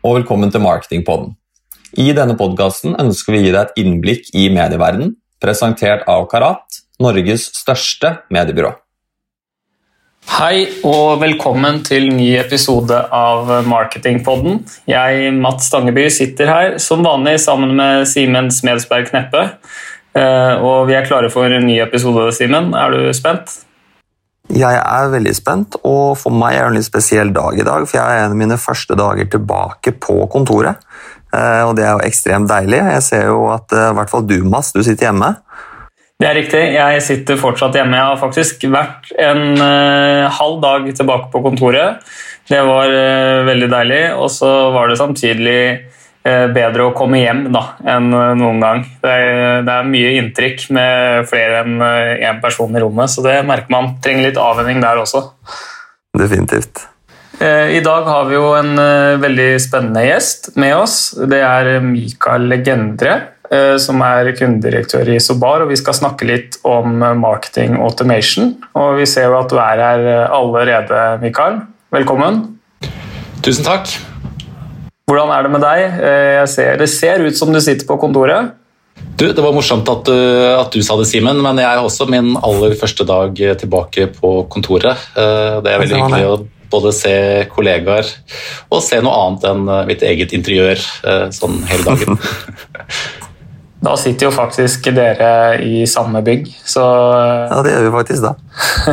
Og velkommen til Marketingpodden. I denne podkasten ønsker vi å gi deg et innblikk i medieverdenen, presentert av Karat, Norges største mediebyrå. Hei og velkommen til ny episode av Marketingpodden. Jeg, Mats Stangeby, sitter her som vanlig sammen med Simen Smedsberg Kneppe. Eh, og vi er klare for en ny episode, Simen. Er du spent? Jeg er veldig spent, og for meg er det en litt spesiell dag i dag. For jeg er en av mine første dager tilbake på kontoret. Eh, og det er jo ekstremt deilig. Jeg ser jo at eh, i hvert fall du, Mads, du sitter hjemme. Det er riktig. Jeg sitter fortsatt hjemme. Jeg har faktisk vært en uh, halv dag tilbake på kontoret. Det var uh, veldig deilig. Og så var det samtidig bedre å komme hjem da, enn noen gang. Det er, det er, mye inntrykk med flere enn én person i rommet, så det merker man. Trenger litt avvenning der også. Definitivt. I dag har vi jo en veldig spennende gjest med oss. Det er Mikael Legendre. Eh, som er kundedirektør i Sobar, og vi skal snakke litt om eh, marketing automation. Og vi ser jo at du er her eh, allerede, Mikael. Velkommen. Tusen takk. Hvordan er det med deg? Ser, det ser ut som du sitter på kontoret. Du, Det var morsomt at du, at du sa det, Simen, men jeg er også min aller første dag tilbake på kontoret. Det er veldig hyggelig å både se kollegaer og se noe annet enn mitt eget interiør sånn hele dagen. Da sitter jo faktisk dere i samme bygg, så Ja, det gjør vi faktisk da.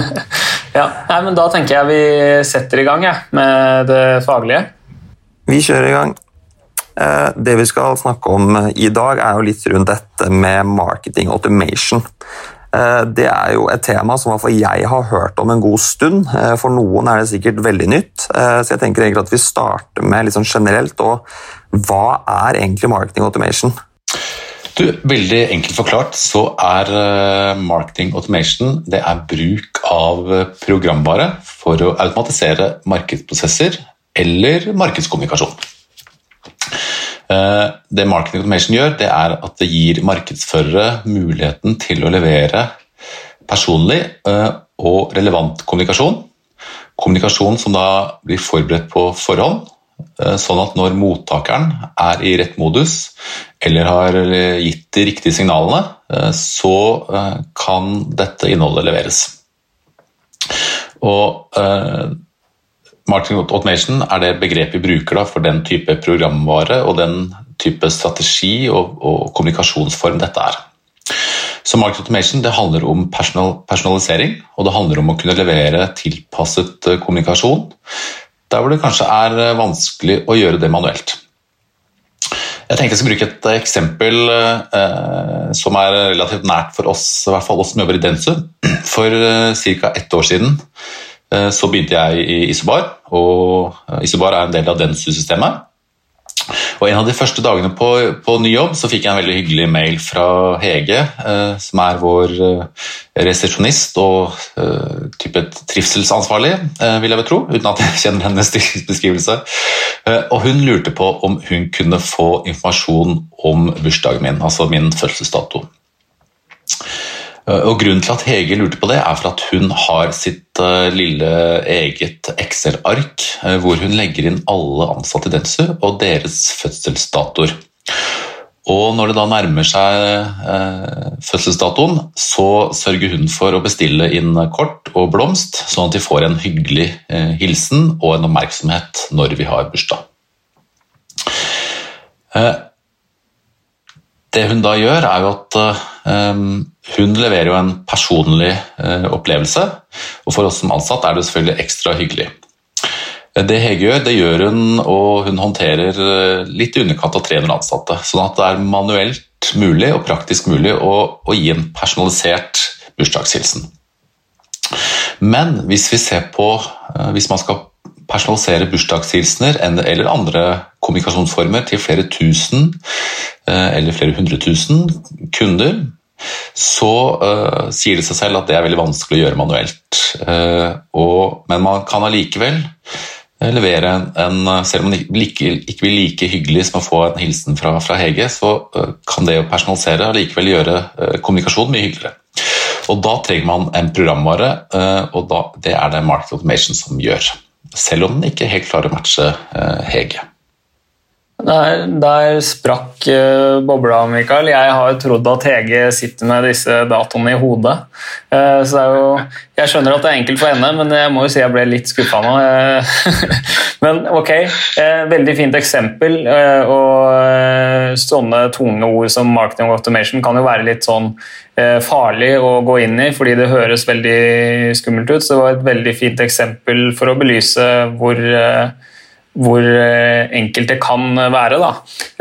ja, Nei, men Da tenker jeg vi setter i gang ja, med det faglige. Vi kjører i gang. Eh, det vi skal snakke om i dag, er jo litt rundt dette med marketing automation. Eh, det er jo et tema som jeg har hørt om en god stund. Eh, for noen er det sikkert veldig nytt. Så jeg tenker egentlig at vi starter med litt sånn generelt. Og hva er egentlig marketing automation? Du, veldig enkelt forklart så er eh, marketing automation det er bruk av programvare for å automatisere markedsprosesser eller markedskommunikasjon. Eh, det marketing automation gjør, det er at det gir markedsførere muligheten til å levere personlig eh, og relevant kommunikasjon. Kommunikasjon som da blir forberedt på forhånd, Eh, sånn at når mottakeren er i rett modus eller har gitt de riktige signalene, så kan dette innholdet leveres. Og Marketing automation er det begrepet vi bruker for den type programvare og den type strategi og, og kommunikasjonsform dette er. Så Market Automation handler om personal, personalisering, og det handler om å kunne levere tilpasset kommunikasjon der hvor det kanskje er eh, vanskelig å gjøre det manuelt. Jeg tenkte jeg skulle bruke et eksempel eh, som er relativt nært for oss, i hvert fall oss som jobber i Densu. For eh, ca. ett år siden eh, så begynte jeg i Isobar, og eh, Isobar er en del av Densu-systemet. Og En av de første dagene på, på, ny jobb så fikk jeg en veldig hyggelig mail fra Hege, eh, som er vår eh, resepsjonist og eh, type trivselsansvarlig, eh, vil jeg vel tro, uten at jeg kjenner hennes beskrivelse. Eh, og Hun lurte på om hun kunne få informasjon om bursdagen min, altså min fødselsdato. Og Grunnen til at Hege lurte på det, er for at hun har sitt uh, lille eget Excel-ark uh, hvor hun legger inn alle ansatte i Dentsu og deres fødselsdatoer. Og når det da nærmer seg eh, fødselsdatoen, så sørger hun for å bestille inn kort og blomst, sånn at de får en hyggelig hilsen og en oppmerksomhet når vi har bursdag. Det hun da gjør, er jo at um, hun leverer jo en personlig uh, opplevelse, og for oss som ansatt er det selvfølgelig ekstra hyggelig. Det Hege gjør, det gjør hun, og hun håndterer litt i underkant av 300 ansatte. Sånn at det er manuelt mulig og praktisk mulig å, å gi en personalisert bursdagshilsen. Men hvis på Hvis man skal personalisere bursdagshilsener eller andre kommunikasjonsformer til flere tusen eh, eller flere hundre tusen kunder, så uh, sier det seg selv at det er veldig vanskelig å gjøre manuelt. Uh, og, men man kan allikevel levere en, en Selv om det ikke, ikke blir like hyggelig som å få en hilsen fra, fra Hege, så uh, kan det å personalisere allikevel gjøre kommunikasjon mye hyggeligere. Og Da trenger man en programvare, og da, det er det Market Automation som gjør selv om den ikke helt klarer å matche eh, Hege. Der, der sprakk uh, bobla, Mikael. Jeg har jo trodd at Hege sitter med disse datoene i hodet. Uh, så det er jo, Jeg skjønner at det er enkelt for henne, men jeg må jo si jeg ble litt skuffa nå. Uh, men ok, veldig fint eksempel. og sånne tunge ord som marketing og automation kan jo være litt sånn farlig å gå inn i, fordi det høres veldig skummelt ut. Så det var et veldig fint eksempel for å belyse hvor hvor enkelte enkelt det kan være. Da.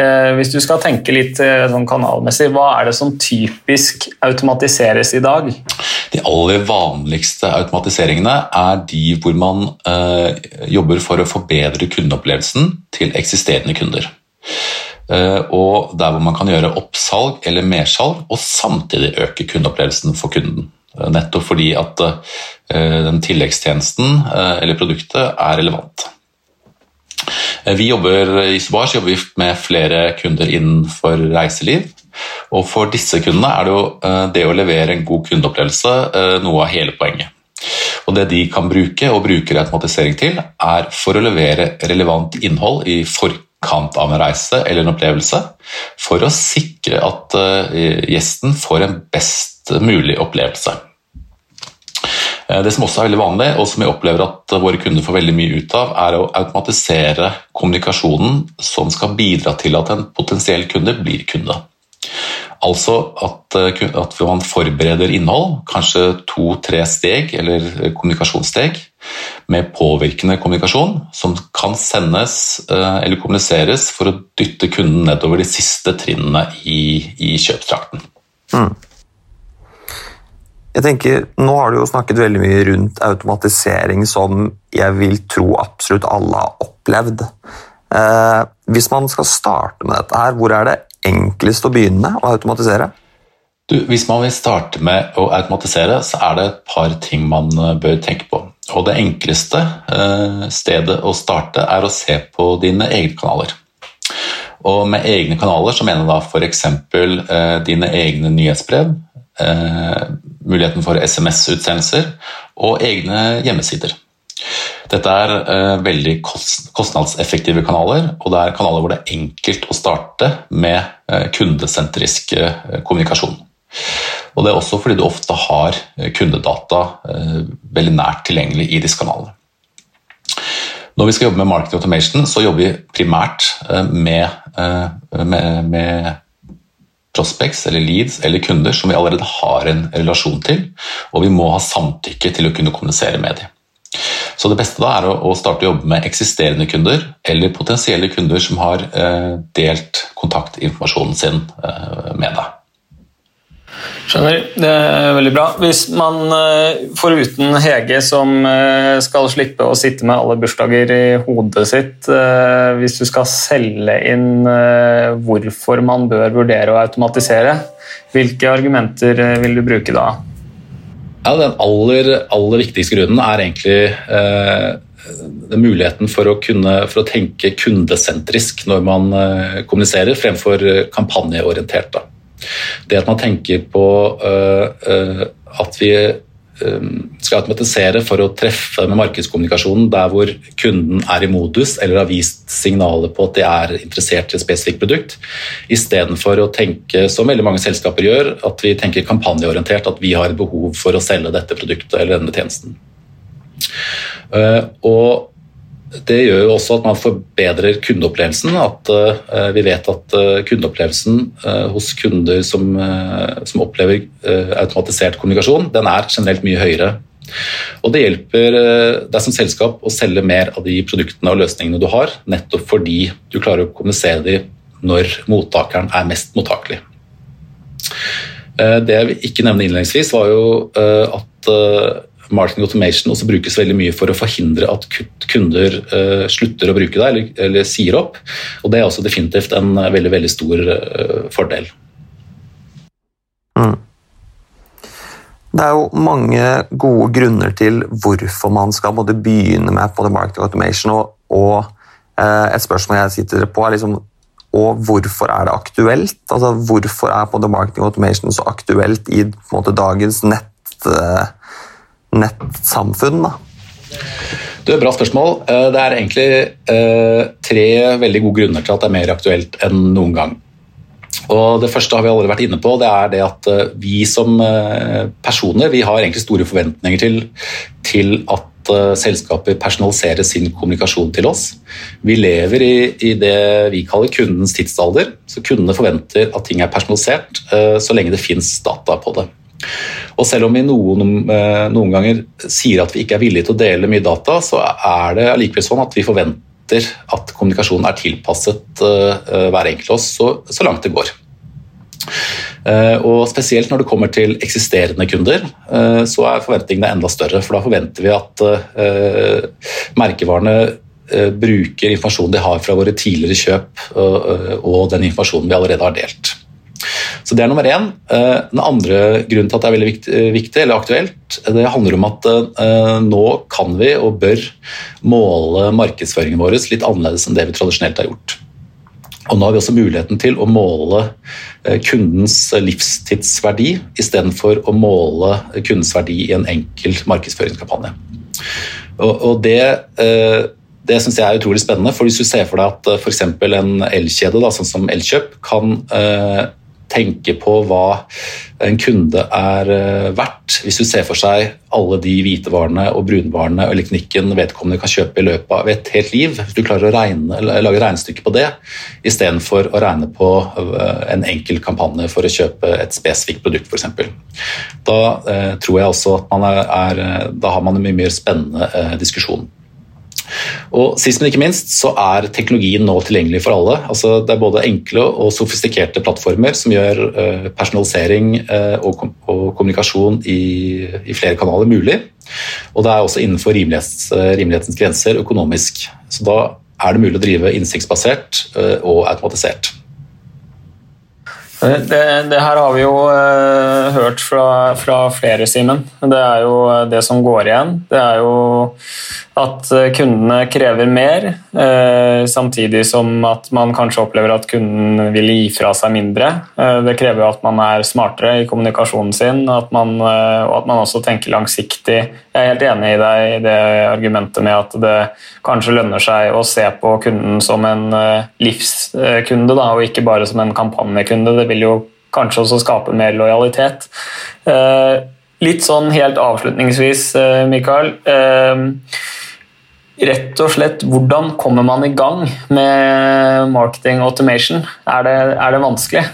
Eh, hvis du skal tenke litt eh, sånn kanalmessig, hva er det som typisk automatiseres i dag? De aller vanligste automatiseringene er de hvor man eh, jobber for å forbedre kundeopplevelsen til eksisterende kunder. Eh, og der hvor man kan gjøre oppsalg eller mersalg og samtidig øke kundeopplevelsen for kunden. Nettopp fordi at eh, den tilleggstjenesten eller produktet er relevant. Eh, vi jobber I Subar jobber vi med flere kunder innenfor reiseliv. Og For disse kundene er det jo eh, det å levere en god kundeopplevelse eh, noe av hele poenget. Og Det de kan bruke og bruker automatisering til, er for å levere relevant innhold i forkant av en reise eller en opplevelse, for å sikre at gjesten får en best mulig opplevelse. Eh, det som også er veldig vanlig, og som jeg opplever at våre kunder får veldig mye ut av, er å automatisere kommunikasjonen som skal bidra til at en potensiell kunde blir kunde. Altså at, eh, at man forbereder innhold, kanskje to-tre steg eller kommunikasjonssteg, med påvirkende kommunikasjon som kan sendes eh, eller kommuniseres for å dytte kunden nedover de siste trinnene i, i kjøpstrakten. Mm. Jeg tenker, Nå har du jo snakket veldig mye rundt automatisering som jeg vil tro absolutt alle har opplevd. Eh, hvis man skal starte med dette, her, hvor er det enklest å begynne å automatisere? Du, hvis man vil starte med å automatisere, så er det et par ting man eh, bør tenke på. Og Det enkleste eh, stedet å starte er å se på dine egne kanaler. Og Med egne kanaler så mener jeg da f.eks. Eh, dine egne nyhetsbrev, muligheten for SMS-utsendelser og egne hjemmesider. Dette er eh, veldig kostnadseffektive kanaler, og det er kanaler hvor det er enkelt å starte med eh, kundesentrisk kommunikasjon. Og Det er også fordi du ofte har kundedata veldig nært tilgjengelig i disse kanalene. Når vi skal jobbe med marketing automation, så jobber vi primært med, med, med prospects eller leads eller kunder som vi allerede har en relasjon til, og vi må ha samtykke til å kunne kommunisere med dem. Så det beste da er å starte å jobbe med eksisterende kunder eller potensielle kunder som har eh, delt kontaktinformasjonen sin eh, med deg. Skjønner. Det er veldig bra. Hvis man, eh, foruten Hege, som eh, skal slippe å sitte med alle bursdager i hodet sitt, eh, hvis du skal selge inn hvorfor man bør vurdere å automatisere, hvilke argumenter vil du bruke da? Ja, Den aller, aller viktigste grunnen er egentlig eh, muligheten for å, kunne, for å tenke kundesentrisk når man kommuniserer, fremfor kampanjeorientert. da. Det at man tenker på uh, uh, at vi uh, skal automatisere for å treffe med markedskommunikasjonen der hvor kunden er i modus eller har vist signaler på at de er interessert i et spesifikt produkt, istedenfor å tenke, som veldig mange selskaper gjør, at vi tenker kampanjeorientert, at vi har behov for å selge dette produktet eller denne tjenesten. Og det gjør jo også at man forbedrer kundeopplevelsen. At uh, vi vet at uh, kundeopplevelsen uh, hos kunder som, som opplever automatisert kommunikasjon, den er generelt mye høyere. Og det hjelper deg som selskap å selge mer av de produktene og løsningene du har, nettopp fordi du klarer å kommunisere dem når mottakeren er mest mottakelig. Det jeg ikke nevnte innledningsvis, var jo at marketing automation også brukes veldig mye for å forhindre at kunder uh, slutter å bruke det eller, eller, sier opp. Og Det er også definitivt en uh, veldig, veldig stor uh, fordel. Mm. Det er jo mange gode grunner til hvorfor man skal både begynne med på marketing automation, og, og et spørsmål jeg sitter på, er liksom og hvorfor er det aktuelt? Altså, hvorfor er på marketing automation så aktuelt i måte, dagens nett, nettsamfunn. Da. Et bra spørsmål. Eh, det er egentlig eh, tre veldig gode grunner til at det er mer aktuelt enn noen gang. Og Det første har vi allerede vært inne på, det er det at eh, vi som personer vi har egentlig store forventninger til, til at selskaper personaliserer sin kommunikasjon til oss. Vi lever i, i, det vi kaller kundens tidsalder, så kundene forventer at ting er personalisert så lenge det fins data på det. Og selv om vi noen, eh, noen, ganger sier at vi ikke er villige til å dele mye data, så er det allikevel sånn at vi forventer at kommunikasjonen er tilpasset uh, hver enkelt av oss så, så, langt det går. Og Spesielt når det kommer til eksisterende kunder, så er forventningene enda større. For da forventer vi at merkevarene bruker informasjonen de har fra våre tidligere kjøp, og den informasjonen vi allerede har delt. Så Det er nummer én. Eh, den andre grunnen til at det er veldig eh, viktig, eller aktuelt, det handler om at eh, nå kan vi og bør måle markedsføringen vår litt annerledes enn det vi tradisjonelt har gjort. Og Nå har vi også muligheten til å måle kundens livstidsverdi istedenfor å måle kundens verdi i en enkel markedsføringskampanje. Og det, det syns jeg er utrolig spennende. for Hvis du ser for deg at f.eks. en elkjede, sånn som Elkjøp, kan tenke på hva en kunde er eh, verdt. Hvis du ser for seg alle de hvitevarene og brunvarene og elektronikken vedkommende kan kjøpe i løpet av et helt liv, hvis du klarer å regne, lage regnestykke på det istedenfor å regne på eh, en enkel kampanje for å kjøpe et spesifikt produkt f.eks. Da eh, tror jeg også at man er, er, da har man en mye mer spennende eh, diskusjon. Og Sist, men ikke minst så er teknologien nå tilgjengelig for alle. Altså, det er både enkle og sofistikerte plattformer som gjør uh, personalisering uh, og, kom og, kommunikasjon i, flere kanaler mulig. Og det er også innenfor rimelighets, uh, rimelighetens grenser økonomisk. Så da er det mulig å drive innsiktsbasert og automatisert. Det, det, her har vi jo hørt fra, fra flere, Simen. Det er jo det som går igjen. Det er jo at eh, kundene krever mer, eh, samtidig som at man kanskje opplever at kunden vil gi fra seg mindre. Eh, det krever at man er smartere i kommunikasjonen sin, at man, og at man også tenker langsiktig. Jeg er helt enig i deg i det argumentet med at det kanskje lønner seg å se på kunden som en livskunde, da, og ikke bare som en kampanjekunde. Det vil jo kanskje også skape mer lojalitet. Litt sånn helt avslutningsvis, Mikael rett og slett hvordan kommer man i gang med marketing automation? Er det, er det vanskelig?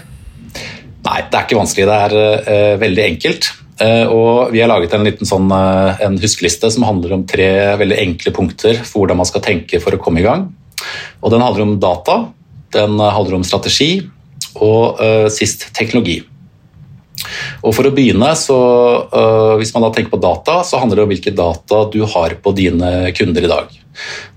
Nei, det er ikke vanskelig. Det er uh, veldig enkelt. Uh, og vi har laget en liten sånn, uh, en huskeliste som handler om tre veldig enkle punkter for hvordan man skal tenke for å komme i gang. Og Den handler om data, den handler om strategi og sist teknologi. Og for å begynne, så, uh, Hvis man da tenker på data, så handler det om hvilke data du har på dine kunder i dag.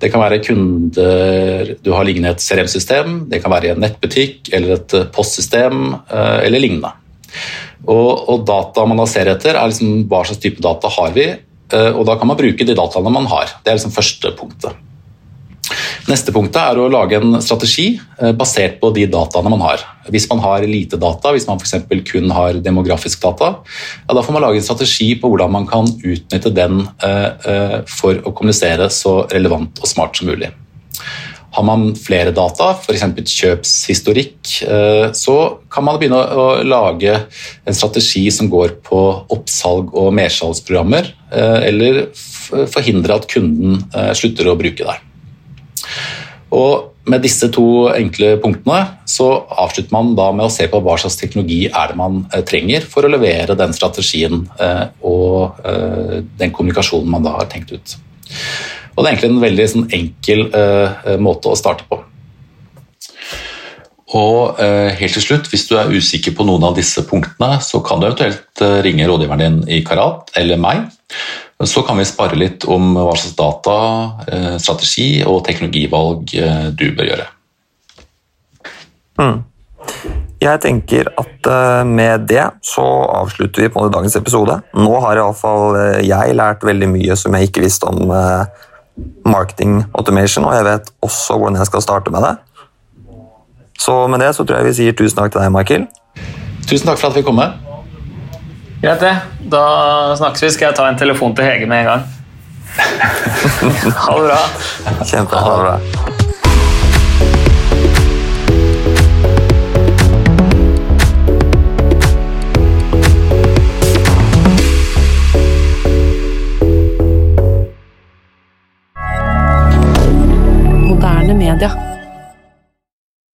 Det kan være kunder du har liggende i et CRM-system, det kan være i en nettbutikk eller et postsystem uh, eller lignende. Og, og, data man da ser etter, er liksom hva slags type data har vi, uh, og da kan man bruke de dataene man har. Det er liksom første punktet. Neste punktet er å lage en strategi eh, basert på de dataene man har. Hvis man har lite data, hvis man f.eks. kun har demografisk data, ja, da får man lage en strategi på hvordan man kan utnytte den eh, eh, for å kommunisere så relevant og smart som mulig. Har man flere data, f.eks. kjøpshistorikk, så kan man begynne å lage en strategi som går på oppsalg og mersalgsprogrammer, eller forhindre at kunden slutter å bruke deg. Og med disse to enkle punktene så avslutter man da med å se på hva slags teknologi er det man eh, trenger for å levere den strategien eh, og eh, den kommunikasjonen man da har tenkt ut. Og Det er egentlig en veldig sånn, enkel måte å starte på. Og helt til slutt, Hvis du er usikker på noen av disse punktene, så kan du eventuelt ringe rådgiveren din i Karat eller meg. Så kan vi spare litt om hva slags data, eh, strategi og teknologivalg eh, du bør gjøre. Mm. Jeg tenker at eh, med det så avslutter vi på dagens episode. Nå har iallfall jeg lært veldig mye som jeg ikke visste om marketing automation, og jeg vet også hvordan jeg skal starte med det. Så med det så tror jeg vi sier tusen takk til deg, Michael. Tusen takk for at vi kom med. Greit, det. Da snakkes vi. Skal jeg ta en telefon til Hege med en gang. Ha det bra. Kjempe, ha det bra.